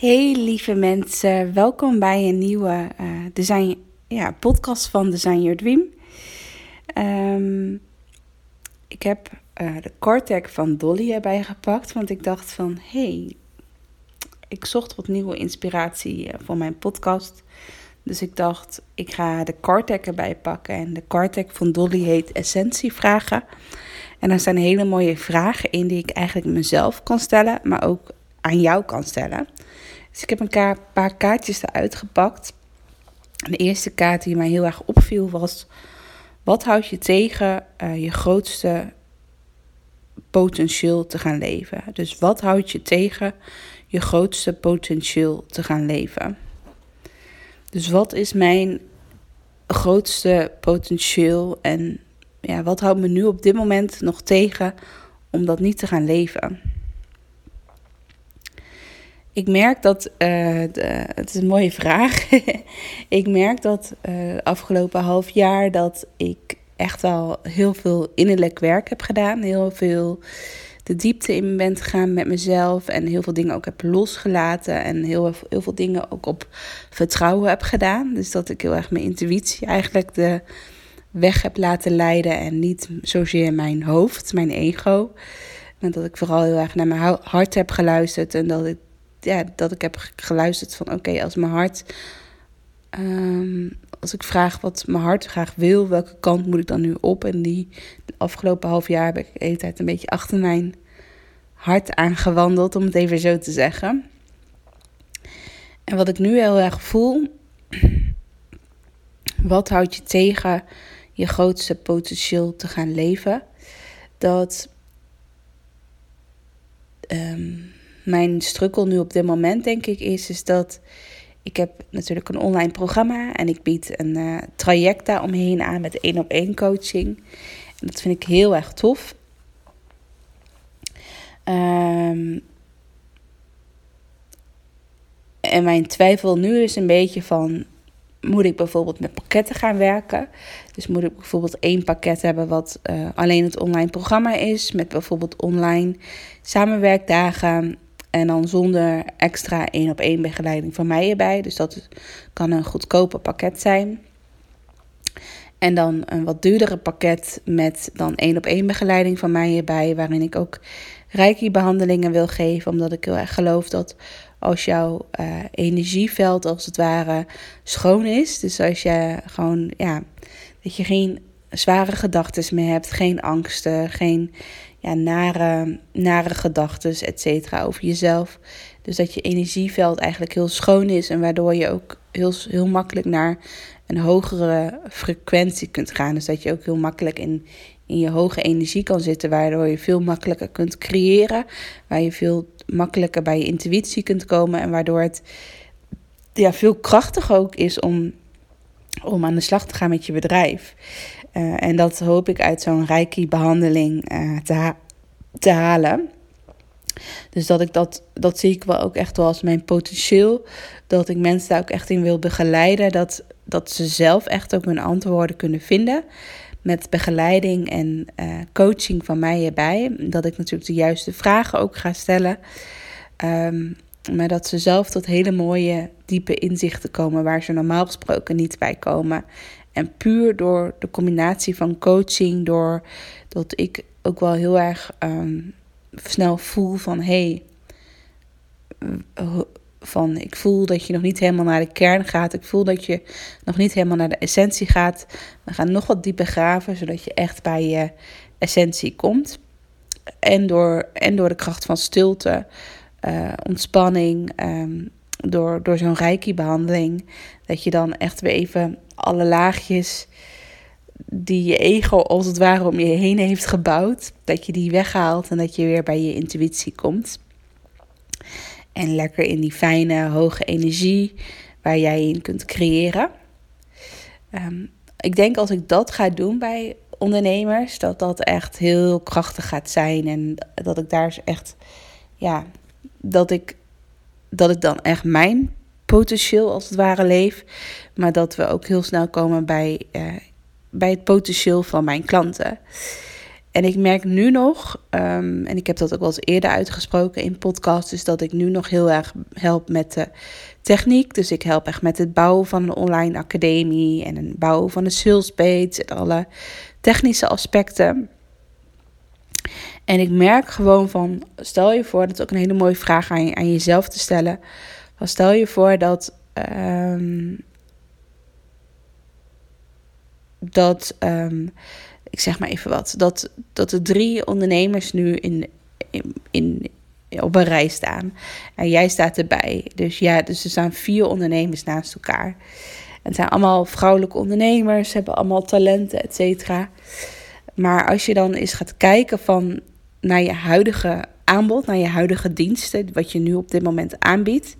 Hey lieve mensen, welkom bij een nieuwe uh, design, ja, podcast van Design Your Dream. Um, ik heb uh, de Cortec van Dolly erbij gepakt, want ik dacht van, hey, ik zocht wat nieuwe inspiratie uh, voor mijn podcast. Dus ik dacht, ik ga de Cortec erbij pakken. En de Cortec van Dolly heet Essentievragen. En daar zijn hele mooie vragen in die ik eigenlijk mezelf kan stellen, maar ook aan jou kan stellen. Dus ik heb een paar kaartjes eruit gepakt. De eerste kaart die mij heel erg opviel was: wat houdt je tegen uh, je grootste potentieel te gaan leven? Dus wat houdt je tegen je grootste potentieel te gaan leven? Dus wat is mijn grootste potentieel en ja, wat houdt me nu op dit moment nog tegen om dat niet te gaan leven? Ik merk dat, uh, de, het is een mooie vraag. ik merk dat uh, afgelopen half jaar dat ik echt al heel veel innerlijk werk heb gedaan. Heel veel de diepte in ben gegaan met mezelf. En heel veel dingen ook heb losgelaten. En heel, heel veel dingen ook op vertrouwen heb gedaan. Dus dat ik heel erg mijn intuïtie eigenlijk de weg heb laten leiden. En niet zozeer mijn hoofd, mijn ego. En dat ik vooral heel erg naar mijn hart heb geluisterd. En dat ik, ja, dat ik heb geluisterd van oké, als mijn hart. Um, als ik vraag wat mijn hart graag wil, welke kant moet ik dan nu op? En die afgelopen half jaar heb ik de hele tijd een beetje achter mijn hart aangewandeld, om het even zo te zeggen. En wat ik nu heel erg voel, wat houdt je tegen je grootste potentieel te gaan leven? Dat um, mijn strukkel nu op dit moment, denk ik, is, is dat ik heb natuurlijk een online programma en ik bied een uh, traject daaromheen aan met één op één coaching. En dat vind ik heel erg tof. Um, en mijn twijfel nu is een beetje van, moet ik bijvoorbeeld met pakketten gaan werken? Dus moet ik bijvoorbeeld één pakket hebben wat uh, alleen het online programma is, met bijvoorbeeld online samenwerkdagen en dan zonder extra één op één begeleiding van mij erbij. Dus dat kan een goedkoper pakket zijn. En dan een wat duurdere pakket met dan één op één begeleiding van mij erbij. Waarin ik ook reiki-behandelingen wil geven. Omdat ik heel erg geloof dat als jouw uh, energieveld als het ware schoon is. Dus als je gewoon, ja, dat je geen zware gedachten meer hebt. Geen angsten, geen ja, nare, nare gedachten, et cetera, over jezelf. Dus dat je energieveld eigenlijk heel schoon is en waardoor je ook heel, heel makkelijk naar een hogere frequentie kunt gaan. Dus dat je ook heel makkelijk in, in je hoge energie kan zitten, waardoor je veel makkelijker kunt creëren, waar je veel makkelijker bij je intuïtie kunt komen en waardoor het ja, veel krachtiger ook is om, om aan de slag te gaan met je bedrijf. Uh, en dat hoop ik uit zo'n reiki-behandeling uh, te, te halen. Dus dat ik dat, dat zie ik wel ook echt wel als mijn potentieel. Dat ik mensen daar ook echt in wil begeleiden. Dat, dat ze zelf echt ook hun antwoorden kunnen vinden. Met begeleiding en uh, coaching van mij erbij. Dat ik natuurlijk de juiste vragen ook ga stellen. Um, maar dat ze zelf tot hele mooie, diepe inzichten komen waar ze normaal gesproken niet bij komen. En puur door de combinatie van coaching, door dat ik ook wel heel erg um, snel voel van hé, hey, van ik voel dat je nog niet helemaal naar de kern gaat. Ik voel dat je nog niet helemaal naar de essentie gaat. We gaan nog wat dieper graven, zodat je echt bij je essentie komt. En door, en door de kracht van stilte, uh, ontspanning, um, door, door zo'n reiki-behandeling, dat je dan echt weer even alle laagjes die je ego als het ware om je heen heeft gebouwd, dat je die weghaalt en dat je weer bij je intuïtie komt. En lekker in die fijne, hoge energie waar jij in kunt creëren. Ehm, ik denk als ik dat ga doen bij ondernemers, dat dat echt heel krachtig gaat zijn. En dat ik daar echt, ja, dat ik, dat ik dan echt mijn potentieel als het ware leef. Maar dat we ook heel snel komen bij, uh, bij het potentieel van mijn klanten. En ik merk nu nog, um, en ik heb dat ook wel eens eerder uitgesproken in podcasts, is dat ik nu nog heel erg help met de techniek. Dus ik help echt met het bouwen van een online academie en het bouwen van een sales page en alle technische aspecten. En ik merk gewoon van, stel je voor, dat is ook een hele mooie vraag aan, aan jezelf te stellen. Stel je voor dat, um, dat um, ik zeg maar even wat, dat, dat de drie ondernemers nu in, in, in, op een rij staan. En jij staat erbij. Dus ja, dus er staan vier ondernemers naast elkaar. Het zijn allemaal vrouwelijke ondernemers, hebben allemaal talenten, et cetera. Maar als je dan eens gaat kijken van naar je huidige aanbod, naar je huidige diensten, wat je nu op dit moment aanbiedt.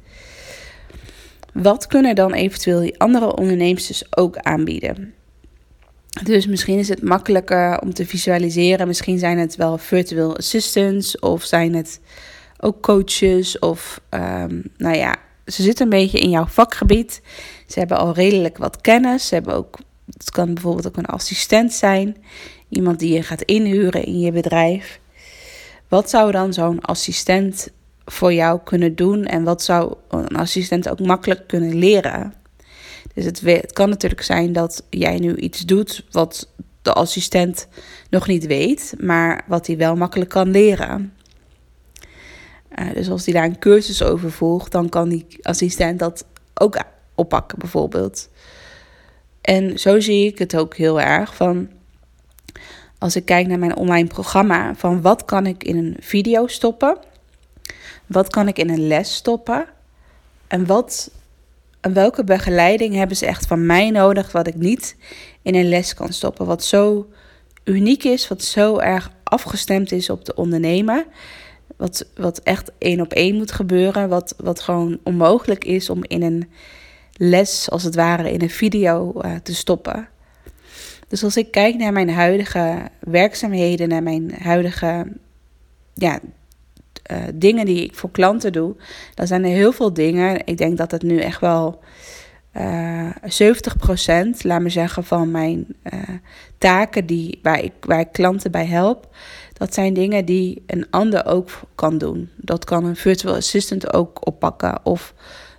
Wat kunnen dan eventueel die andere ondernemers ook aanbieden? Dus misschien is het makkelijker om te visualiseren. Misschien zijn het wel virtual assistants of zijn het ook coaches of um, nou ja, ze zitten een beetje in jouw vakgebied. Ze hebben al redelijk wat kennis. Ze hebben ook, het kan bijvoorbeeld ook een assistent zijn, iemand die je gaat inhuren in je bedrijf. Wat zou dan zo'n assistent voor jou kunnen doen en wat zou een assistent ook makkelijk kunnen leren? Dus het, kan natuurlijk zijn dat jij nu iets doet wat de assistent nog niet weet, maar wat hij wel makkelijk kan leren. Uh, dus als hij daar een cursus over volgt, dan kan die assistent dat ook oppakken, bijvoorbeeld. En zo zie ik het ook heel erg van. Als ik kijk naar mijn online programma, van wat kan ik in een video stoppen? Wat kan ik in een les stoppen? En wat en welke begeleiding hebben ze echt van mij nodig, wat ik niet in een les kan stoppen? Wat zo uniek is, wat zo erg afgestemd is op de ondernemer. Wat, wat echt één op één moet gebeuren. Wat, wat gewoon onmogelijk is om in een les, als het ware, in een video uh, te stoppen. Dus als ik kijk naar mijn huidige werkzaamheden, naar mijn huidige ja, uh, dingen die ik voor klanten doe, dan zijn er heel veel dingen. Ik denk dat het nu echt wel uh, eh, 70%, laat me zeggen, van mijn uh, taken die, waar, ik, waar ik klanten bij help, dat zijn dingen die een ander ook kan doen. Dat kan een virtual assistant ook oppakken. Of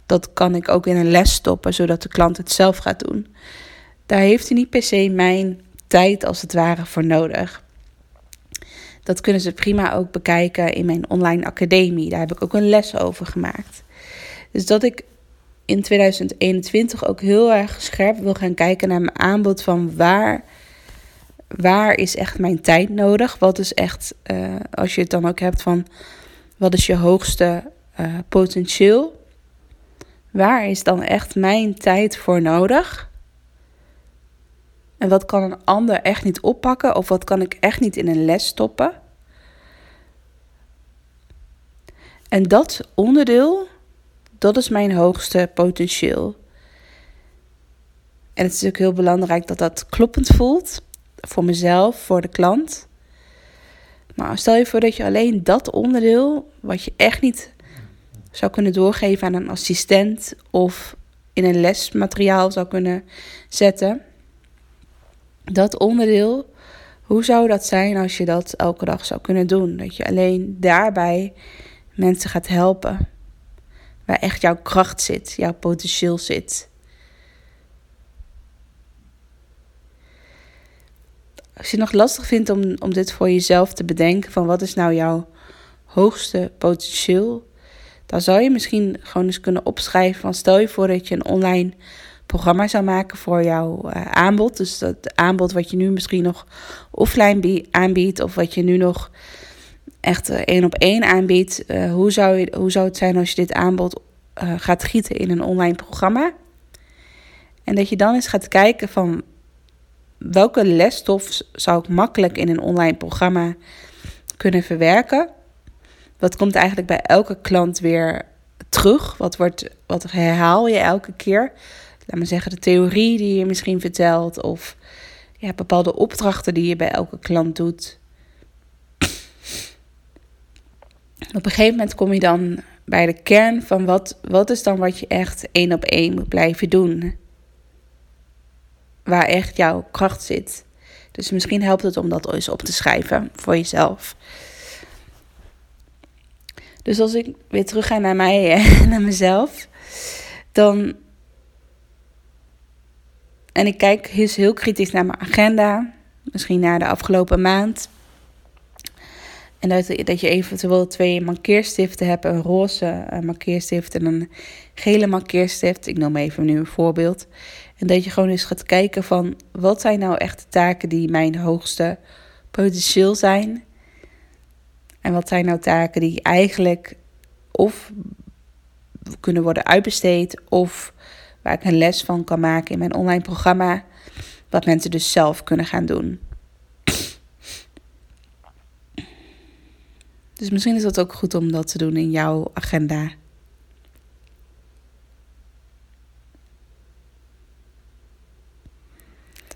dat kan ik ook in een les stoppen, zodat de klant het zelf gaat doen. Daar heeft hij niet per se mijn tijd als het ware voor nodig. Dat kunnen ze prima ook bekijken in mijn online academie. Daar heb ik ook een les over gemaakt. Dus dat ik in 2021 ook heel erg scherp wil gaan kijken naar mijn aanbod van waar, waar is echt mijn tijd nodig? Wat is echt, uh, als je het dan ook hebt van wat is je hoogste uh, potentieel? Waar is dan echt mijn tijd voor nodig? En wat kan een ander echt niet oppakken? Of wat kan ik echt niet in een les stoppen? En dat onderdeel, dat is mijn hoogste potentieel. En het is ook heel belangrijk dat dat kloppend voelt. Voor mezelf, voor de klant. Maar stel je voor dat je alleen dat onderdeel, wat je echt niet zou kunnen doorgeven aan een assistent of in een lesmateriaal zou kunnen zetten dat onderdeel, hoe zou dat zijn als je dat elke dag zou kunnen doen? Dat je alleen daarbij mensen gaat helpen. Waar echt jouw kracht zit, jouw potentieel zit. Als je het nog lastig vindt om, om dit voor jezelf te bedenken, van wat is nou jouw hoogste potentieel, dan zou je misschien gewoon eens kunnen opschrijven van stel je voor dat je een online programma zou maken voor jouw uh, aanbod. Dus dat aanbod wat je nu misschien nog offline aanbiedt of wat je nu nog echt uh, één op één aanbiedt. Uh, hoe, zou je, hoe zou het zijn als je dit aanbod gaat gieten in een online programma? En dat je dan eens gaat kijken van welke lesstof zou ik makkelijk in een online programma kunnen verwerken? Wat komt eigenlijk bij elke klant weer terug? Wat, wordt, wat herhaal je elke keer? Zeggen, de theorie die je misschien vertelt, of ja, bepaalde opdrachten die je bij elke klant doet. Op een gegeven moment kom je dan bij de kern van wat, wat is dan wat je echt één op één moet blijven doen. Waar echt jouw kracht zit. Dus misschien helpt het om dat eens op te schrijven voor jezelf. Dus als ik weer terug ga naar mij, naar mezelf, dan. En ik kijk heel kritisch naar mijn agenda, misschien naar de afgelopen maand. En dat, dat je eventueel twee markeerstiften hebt: een roze markeerstift en een gele markeerstift. Ik noem even nu een voorbeeld. En dat je gewoon eens gaat kijken van wat zijn nou echt de taken die mijn hoogste potentieel zijn. En wat zijn nou taken die eigenlijk of kunnen worden uitbesteed of waar ik een les van kan maken in mijn online programma. Wat mensen dus zelf kunnen gaan doen. Dus misschien is dat ook goed om dat te doen in jouw agenda.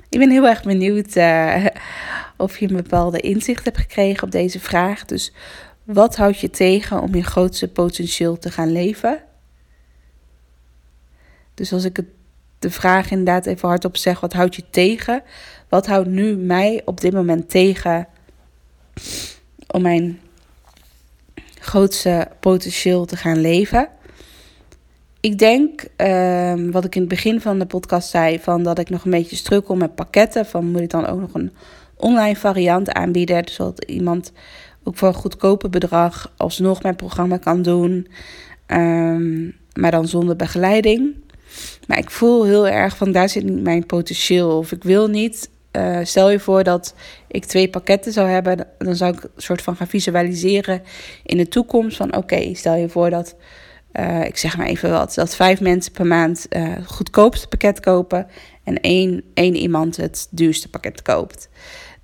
Ik ben heel erg benieuwd uh, of je een bepaalde inzicht hebt gekregen op deze vraag. Dus wat houdt je tegen om je grootste potentieel te gaan leven? Dus als ik het, de vraag inderdaad even hardop zeg, wat houdt je tegen? Wat houdt nu mij op dit moment tegen om mijn grootste potentieel te gaan leven? Ik denk, ehm, wat ik in het begin van de podcast zei, van dat ik nog een beetje strukkel met pakketten. Van moet ik dan ook nog een online variant aanbieden, zodat iemand ook voor een goedkope bedrag alsnog mijn programma kan doen, ehm, maar dan zonder begeleiding. Maar ik voel heel erg van daar zit niet mijn potentieel. Of ik wil niet. Uh, stel je voor dat ik twee pakketten zou hebben, dan zou ik een soort van gaan visualiseren in de toekomst. Van oké, stel je voor dat, uh, ik zeg maar even wat, dat vijf mensen per maand uh, het goedkoopste pakket kopen en één, één iemand het duurste pakket koopt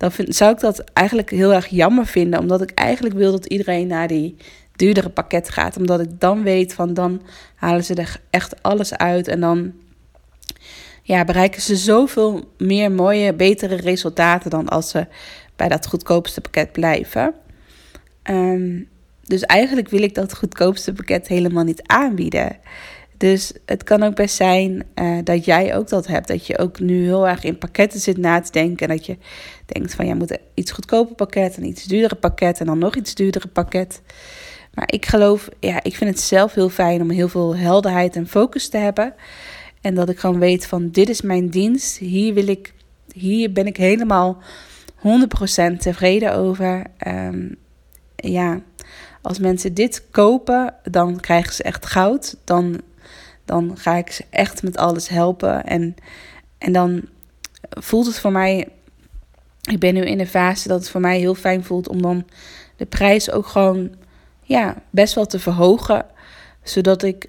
dan zou ik dat eigenlijk heel erg jammer vinden. Omdat ik eigenlijk wil dat iedereen naar die duurdere pakket gaat. Omdat ik dan weet van dan halen ze er echt alles uit. En dan ja, bereiken ze zoveel meer mooie, betere resultaten dan als ze bij dat goedkoopste pakket blijven. Ehm, dus eigenlijk wil ik dat goedkoopste pakket helemaal niet aanbieden. Dus het kan ook best zijn uh, dat jij ook dat hebt. Dat je ook nu heel erg in pakketten zit na te denken. En dat je denkt van, ja, moet iets goedkoper pakket, een iets duurdere pakket en dan nog iets duurdere pakket. Maar ik geloof, ja, ik vind het zelf heel fijn om heel veel helderheid en focus te hebben. En dat ik gewoon weet van, dit is mijn dienst. Hier wil ik, hier ben ik helemaal 100% tevreden over. Um, ja, als mensen dit kopen, dan krijgen ze echt goud. Dan dan ga ik ze echt met alles helpen. En, en dan voelt het voor mij. Ik ben nu in de fase dat het voor mij heel fijn voelt om dan de prijs ook gewoon ja, best wel te verhogen. Zodat ik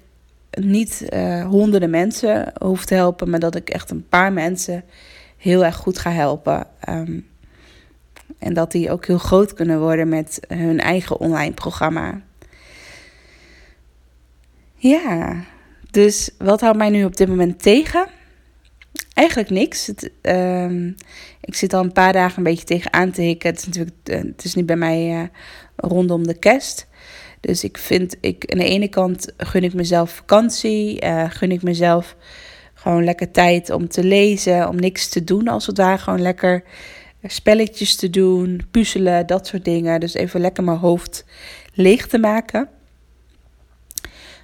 niet uh, honderden mensen hoef te helpen, maar dat ik echt een paar mensen heel erg goed ga helpen. Um, en dat die ook heel groot kunnen worden met hun eigen online programma. Ja, dus wat houdt mij nu op dit moment tegen? Eigenlijk niks. Het, ehm, ik zit al een paar dagen een beetje tegenaan te hikken. Het is natuurlijk uh, het is niet bij mij uh, rondom de kerst. Dus ik vind, ik, aan de ene kant gun ik mezelf vakantie. Uh, gun ik mezelf gewoon lekker tijd om te lezen. Om niks te doen als het ware. Gewoon lekker spelletjes te doen. Puzzelen, dat soort dingen. Dus even lekker mijn hoofd leeg te maken.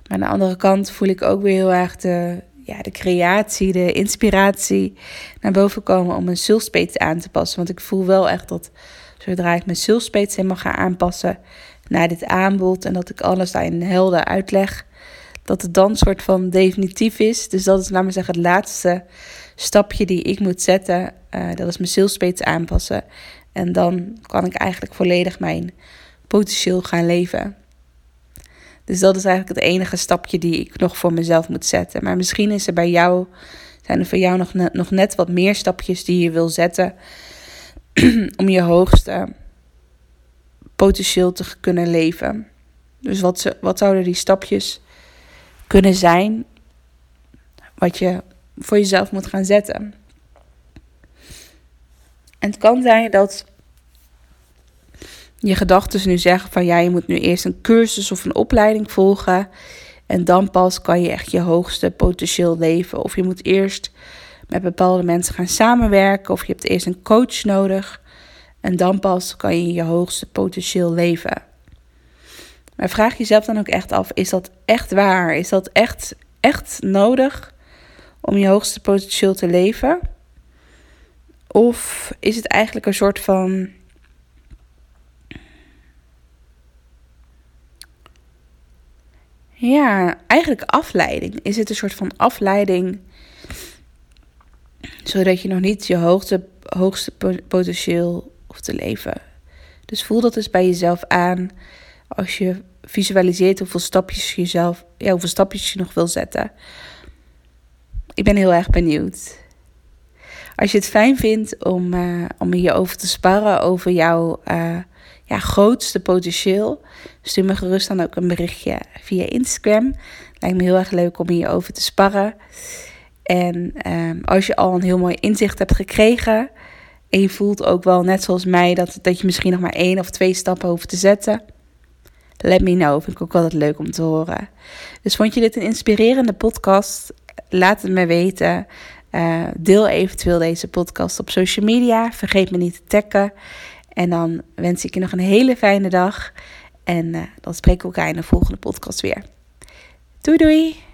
Maar aan de andere kant voel ik ook weer heel erg de, ja, de creatie, de inspiratie naar boven komen om mijn salespage aan te passen. Want ik voel wel echt dat zodra ik mijn salespage helemaal ga aanpassen naar dit aanbod en dat ik alles daarin helder uitleg, dat het dan soort van definitief is. Dus dat is, laat maar zeggen, het laatste stapje die ik moet zetten. Uh, dat is mijn salespage aanpassen. En dan kan ik eigenlijk volledig mijn potentieel gaan leven. Dus dat is eigenlijk het enige stapje die ik nog voor mezelf moet zetten. Maar misschien is er bij jou Zijn er voor jou nog, nog net wat meer stapjes die je wil zetten om je hoogste potentieel te kunnen leven? Dus wat, ze, wat zouden die stapjes kunnen zijn wat je voor jezelf moet gaan zetten? En het kan zijn dat je gedachten nu zeggen van ja, je moet nu eerst een cursus of een opleiding volgen. En dan pas kan je echt je hoogste potentieel leven. Of je moet eerst met bepaalde mensen gaan samenwerken. Of je hebt eerst een coach nodig. En dan pas kan je je hoogste potentieel leven. Maar vraag jezelf dan ook echt af: is dat echt waar? Is dat echt, echt nodig om je hoogste potentieel te leven? Of is het eigenlijk een soort van. Ja, eigenlijk afleiding. Is het een soort van afleiding zodat je nog niet je hoogste, hoogste potentieel hoeft te leven? Dus voel dat eens bij jezelf aan als je visualiseert hoeveel stapjes je jezelf, ja, hoeveel stapjes je nog wil zetten. Ik ben heel erg benieuwd. Als je het fijn vindt om, uh, om hierover te sparren, over jouw uh, ja, grootste potentieel, stuur me gerust dan ook een berichtje via Instagram. Lijkt me heel erg leuk om hierover te sparren. En uh, als je al een heel mooi inzicht hebt gekregen en je voelt ook wel net zoals mij dat, dat je misschien nog maar één of twee stappen hoeft te zetten, let me know. Vind ik ook altijd leuk om te horen. Dus vond je dit een inspirerende podcast? Laat het me weten. Uh, deel eventueel deze podcast op social media. Vergeet me niet te taggen. En dan wens ik je nog een hele fijne dag. En uh, dan spreken we elkaar in de volgende podcast weer. Doei doei!